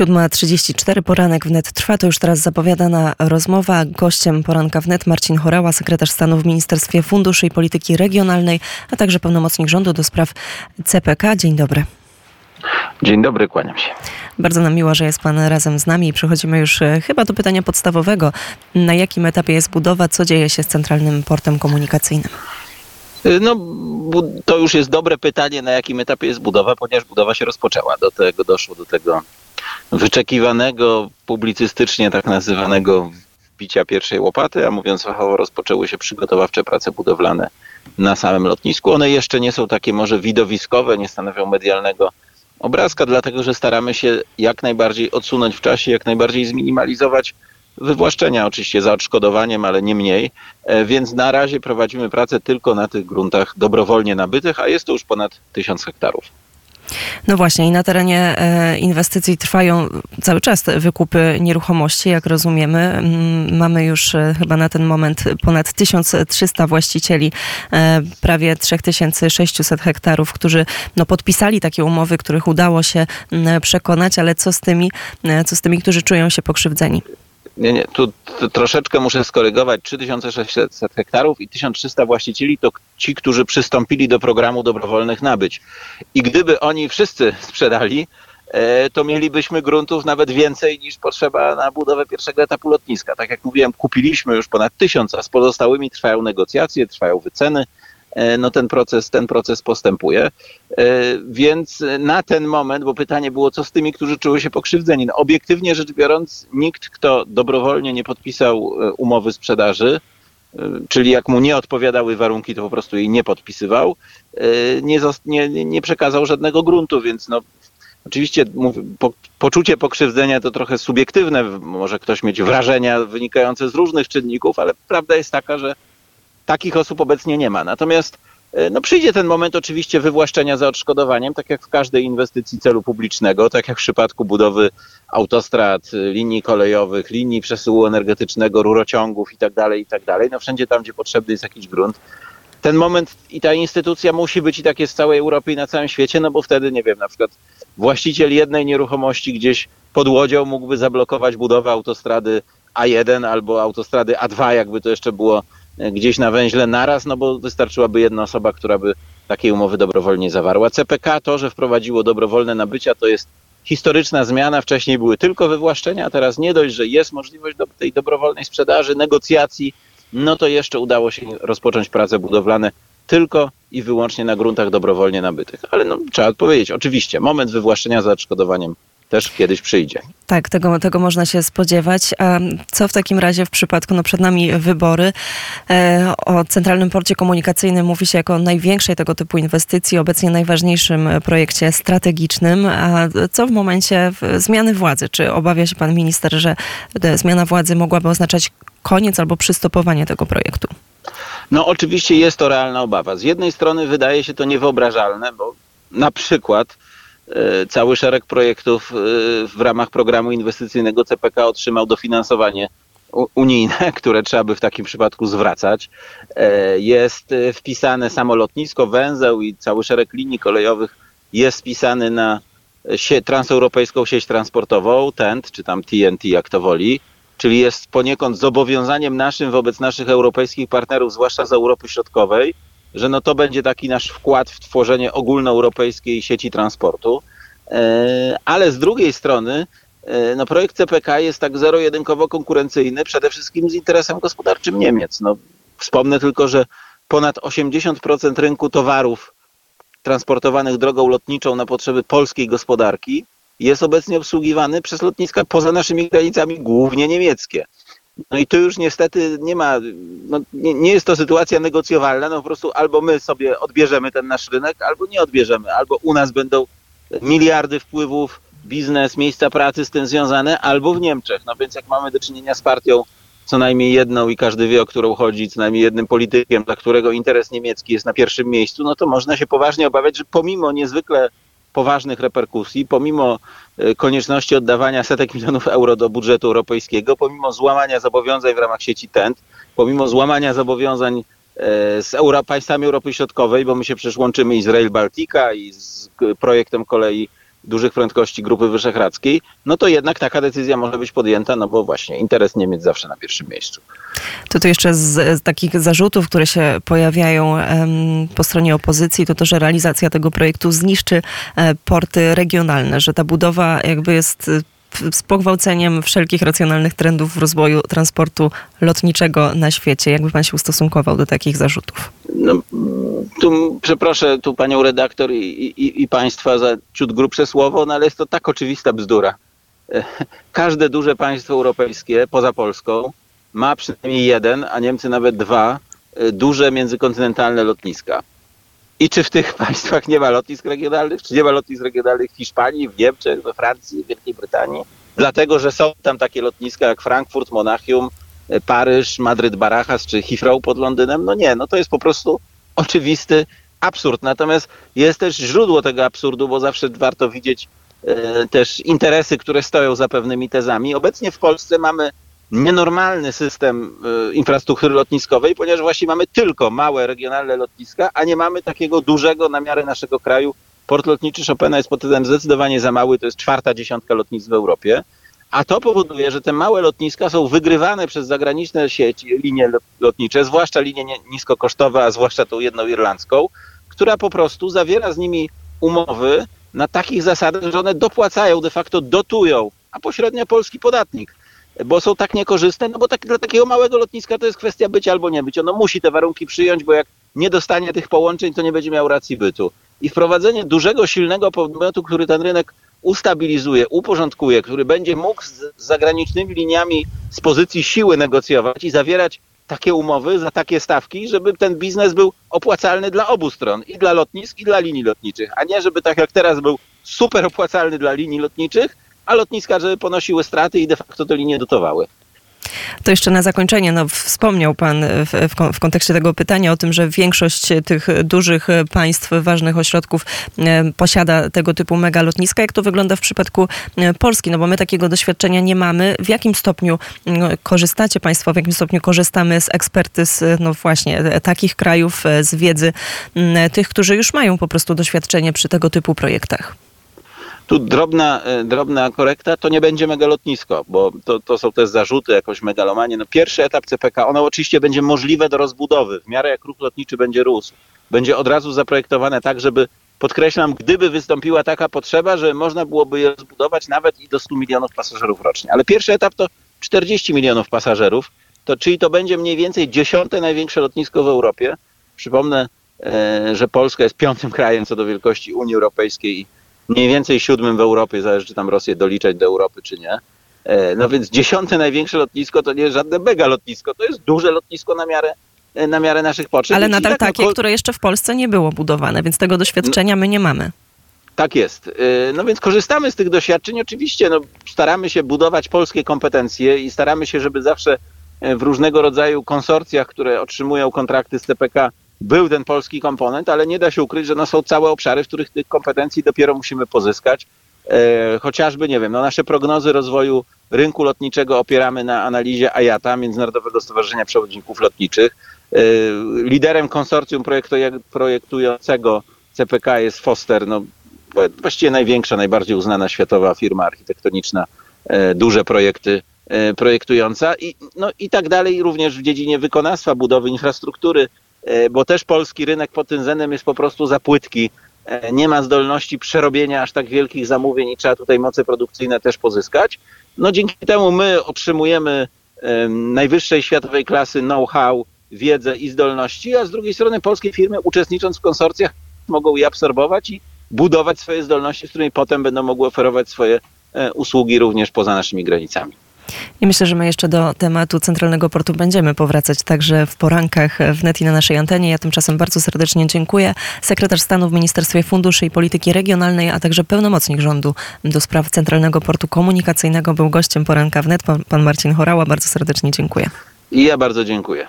7.34 poranek wnet trwa. To już teraz zapowiadana rozmowa. Gościem poranka wnet Marcin Chorała, sekretarz stanu w Ministerstwie Funduszy i Polityki Regionalnej, a także pełnomocnik rządu do spraw CPK. Dzień dobry. Dzień dobry, kłaniam się. Bardzo nam miło, że jest Pan razem z nami. Przechodzimy już e, chyba do pytania podstawowego. Na jakim etapie jest budowa? Co dzieje się z Centralnym Portem Komunikacyjnym? No, to już jest dobre pytanie, na jakim etapie jest budowa, ponieważ budowa się rozpoczęła. Do tego doszło do tego wyczekiwanego, publicystycznie tak nazywanego wbicia pierwszej łopaty, a mówiąc fachowo, rozpoczęły się przygotowawcze prace budowlane na samym lotnisku. One jeszcze nie są takie może widowiskowe, nie stanowią medialnego obrazka, dlatego że staramy się jak najbardziej odsunąć w czasie, jak najbardziej zminimalizować wywłaszczenia, oczywiście za odszkodowaniem, ale nie mniej. E, więc na razie prowadzimy pracę tylko na tych gruntach dobrowolnie nabytych, a jest to już ponad tysiąc hektarów. No właśnie, i na terenie e, inwestycji trwają cały czas wykupy nieruchomości, jak rozumiemy. Mm, mamy już e, chyba na ten moment ponad 1300 właścicieli, e, prawie 3600 hektarów, którzy no, podpisali takie umowy, których udało się mm, przekonać, ale co z tymi, co z tymi, którzy czują się pokrzywdzeni? Nie, nie, tu troszeczkę muszę skorygować. 3600 hektarów i 1300 właścicieli to ci, którzy przystąpili do programu dobrowolnych nabyć. I gdyby oni wszyscy sprzedali, e, to mielibyśmy gruntów nawet więcej niż potrzeba na budowę pierwszego etapu lotniska. Tak jak mówiłem, kupiliśmy już ponad tysiąc, a z pozostałymi trwają negocjacje, trwają wyceny. E, no ten proces, ten proces postępuje. E, więc na ten moment, bo pytanie było, co z tymi, którzy czuły się pokrzywdzeni. No, obiektywnie rzecz biorąc, nikt, kto dobrowolnie nie podpisał e, umowy sprzedaży, czyli jak mu nie odpowiadały warunki, to po prostu jej nie podpisywał, nie, nie, nie przekazał żadnego gruntu, więc no, Oczywiście po, poczucie pokrzywdzenia to trochę subiektywne, może ktoś mieć wrażenia wynikające z różnych czynników, ale prawda jest taka, że Takich osób obecnie nie ma. Natomiast e, no przyjdzie ten moment oczywiście wywłaszczenia za odszkodowaniem, tak jak w każdej inwestycji celu publicznego, tak jak w przypadku budowy autostrad, linii kolejowych, linii przesyłu energetycznego, rurociągów itd., tak itd. Tak no wszędzie tam, gdzie potrzebny jest jakiś grunt. Ten moment i ta instytucja musi być i tak jest w całej Europie i na całym świecie, no bo wtedy, nie wiem, na przykład właściciel jednej nieruchomości gdzieś pod Łodzią mógłby zablokować budowę autostrady A1 albo autostrady A2, jakby to jeszcze było gdzieś na węźle naraz, no bo wystarczyłaby jedna osoba, która by takiej umowy dobrowolnie zawarła. CPK to, że wprowadziło dobrowolne nabycia, to jest historyczna zmiana. Wcześniej były tylko wywłaszczenia, a teraz nie dość, że jest możliwość do tej dobrowolnej sprzedaży, negocjacji, no to jeszcze udało się rozpocząć prace budowlane tylko i wyłącznie na gruntach dobrowolnie nabytych. Ale no, trzeba odpowiedzieć, oczywiście, moment wywłaszczenia za odszkodowaniem też kiedyś przyjdzie. Tak, tego, tego można się spodziewać. A co w takim razie w przypadku, no przed nami wybory, e, o Centralnym Porcie Komunikacyjnym mówi się jako o największej tego typu inwestycji, obecnie najważniejszym projekcie strategicznym. A co w momencie zmiany władzy? Czy obawia się pan minister, że zmiana władzy mogłaby oznaczać koniec albo przystopowanie tego projektu? No oczywiście jest to realna obawa. Z jednej strony wydaje się to niewyobrażalne, bo na przykład cały szereg projektów e, w ramach programu inwestycyjnego CPK otrzymał dofinansowanie unijne, które trzeba by w takim przypadku zwracać. E, jest wpisane samolotnisko, węzeł i cały szereg linii kolejowych jest wpisany na transeuropejską sieć transportową, TENT, czy tam TNT, jak to woli, czyli jest poniekąd zobowiązaniem naszym wobec naszych europejskich partnerów, zwłaszcza z Europy Środkowej, że no to będzie taki nasz wkład w tworzenie ogólnoeuropejskiej sieci transportu. E, ale z drugiej strony e, no projekt CPK jest tak zero-jedynkowo konkurencyjny przede wszystkim z interesem gospodarczym Niemiec. No, wspomnę tylko, że ponad 80% rynku towarów transportowanych drogą lotniczą na potrzeby polskiej gospodarki jest obecnie obsługiwany przez lotniska poza naszymi granicami, głównie niemieckie. No i tu już niestety nie ma, no nie, nie, jest to sytuacja negocjowalna, no po prostu albo my sobie odbierzemy ten nasz rynek, albo nie odbierzemy, albo u nas będą miliardy wpływów, biznes, miejsca pracy z tym związane, albo w Niemczech. No więc jak mamy do czynienia z partią co najmniej jedną i każdy wie, o którą chodzi, co najmniej jednym politykiem, dla którego interes niemiecki jest na pierwszym miejscu, no to można się poważnie obawiać, że pomimo niezwykle poważnych reperkusji, pomimo e, konieczności oddawania setek milionów euro do budżetu europejskiego, pomimo złamania zobowiązań w ramach sieci TENT, pomimo złamania zobowiązań e, z Euro, państwami Europy Środkowej, bo my się przecież łączymy i z Baltica, i z projektem kolei dużych prędkości Grupy Wyszehradzkiej, no to jednak taka decyzja może być podjęta, no bo właśnie interes Niemiec zawsze na pierwszym miejscu. To tu jeszcze z, z takich zarzutów, które się pojawiają em, po stronie opozycji, to to, że realizacja tego projektu zniszczy e, porty regionalne, że ta budowa jakby jest e, z pogwałceniem wszelkich racjonalnych trendów w rozwoju transportu lotniczego na świecie. Jakby pan się ustosunkował do takich zarzutów? No, tu przeproszę tu panią redaktor i, i, i państwa za ciut grubsze słowo, no ale jest to tak oczywista bzdura. Każde duże państwo europejskie poza Polską ma przynajmniej jeden, a Niemcy nawet dwa e, duże międzykontynentalne lotniska. I czy w tych państwach nie ma lotnisk regionalnych? Czy nie ma lotnisk regionalnych w Hiszpanii, w Niemczech, we Francji, w Wielkiej Brytanii? Dlatego, że są tam takie lotniska jak Frankfurt, Monachium, e, Paryż, Madryt, Barajas czy Heathrow pod Londynem? No nie, no to jest po prostu oczywisty absurd. Natomiast jest też źródło tego absurdu, bo zawsze warto widzieć e, też interesy, które stoją za pewnymi tezami. Obecnie w Polsce mamy nienormalny system y, infrastruktury lotniskowej, ponieważ właśnie mamy tylko małe regionalne lotniska, a nie mamy takiego dużego na miarę naszego kraju. Port lotniczy Chopina jest pod tym zdecydowanie za mały, to jest czwarta dziesiątka lotnisk w Europie. A to powoduje, że te małe lotniska są wygrywane przez zagraniczne sieci, linie lotnicze, zwłaszcza linie niskokosztowe, a zwłaszcza tą jedną irlandzką, która po prostu zawiera z nimi umowy na takich zasadach, że one dopłacają, de facto dotują, a pośrednio polski podatnik bo są tak niekorzystne, no bo tak, dla takiego małego lotniska to jest kwestia być albo nie być. Ono musi te warunki przyjąć, bo jak nie dostanie tych połączeń, to nie będzie miał racji bytu. I wprowadzenie dużego, silnego podmiotu, który ten rynek ustabilizuje, uporządkuje, który będzie mógł z zagranicznymi liniami z pozycji siły negocjować i zawierać takie umowy za takie stawki, żeby ten biznes był opłacalny dla obu stron, i dla lotnisk, i dla linii lotniczych, a nie żeby tak jak teraz był super opłacalny dla linii lotniczych, a lotniska, żeby ponosiły straty i de facto te linie dotowały. To jeszcze na zakończenie, no, wspomniał Pan w, w, kontekście tego pytania o tym, że większość tych dużych państw, ważnych ośrodków e, posiada tego typu megalotniska. Jak to wygląda w przypadku e, Polski? No bo my takiego doświadczenia nie mamy. W jakim stopniu korzystacie Państwo, w jakim stopniu korzystamy z ekspertyz, no właśnie, takich krajów, e, z wiedzy tych, którzy już mają po prostu doświadczenie przy tego typu projektach? Tu drobna, e, drobna korekta, to nie będzie megalotnisko, bo to, to są też zarzuty, jakoś megalomanie. No pierwszy etap CPK, ono oczywiście będzie możliwe do rozbudowy, w miarę jak ruch lotniczy będzie rósł. Będzie od razu zaprojektowane tak, żeby, podkreślam, gdyby wystąpiła taka potrzeba, że można byłoby je rozbudować nawet i do 100 milionów pasażerów rocznie. Ale pierwszy etap to 40 milionów pasażerów, to, czyli to będzie mniej więcej dziesiąte największe lotnisko w Europie. Przypomnę, e, że Polska jest piątym krajem co do wielkości Unii Europejskiej i mniej więcej siódmym w Europie, zależy czy tam Rosję doliczać do Europy czy nie. E, no więc dziesiąte największe lotnisko to nie jest żadne mega lotnisko, to jest duże lotnisko na miarę, e, na miarę naszych potrzeb. Ale nadal tak, takie, no, które jeszcze w Polsce nie było budowane, więc tego doświadczenia my nie mamy. Tak jest. E, no więc korzystamy z tych doświadczeń. Oczywiście no, staramy się budować polskie kompetencje i staramy się, żeby zawsze w różnego rodzaju konsorcjach, które otrzymują kontrakty z CPK, był ten polski komponent, ale nie da się ukryć, że no są całe obszary, w których tych kompetencji dopiero musimy pozyskać. E, chociażby, nie wiem, no nasze prognozy rozwoju rynku lotniczego opieramy na analizie IATA, Międzynarodowego Stowarzyszenia Przewoźników Lotniczych. E, liderem konsorcjum projektującego CPK jest Foster, no, właściwie największa, najbardziej uznana światowa firma architektoniczna, e, duże projekty projektująca i, no, i tak dalej, również w dziedzinie wykonawstwa, budowy infrastruktury, E, bo też polski rynek pod tym względem jest po prostu za płytki. E, nie ma zdolności przerobienia aż tak wielkich zamówień i trzeba tutaj moce produkcyjne też pozyskać. No dzięki temu my otrzymujemy najwyższej światowej klasy know-how, wiedzę i zdolności, a z drugiej strony polskie firmy uczestnicząc w konsorcjach mogą je absorbować i budować swoje zdolności, z którymi potem będą mogły oferować swoje e, usługi również poza naszymi granicami. I myślę, że my jeszcze do tematu Centralnego Portu będziemy powracać także w porankach wnet i na naszej antenie. Ja tymczasem bardzo serdecznie dziękuję. Sekretarz stanu w Ministerstwie Funduszy i Polityki Regionalnej, a także pełnomocnik rządu do spraw Centralnego Portu Komunikacyjnego był gościem poranka wnet, pan Marcin Chorała. Bardzo serdecznie dziękuję. I ja bardzo dziękuję.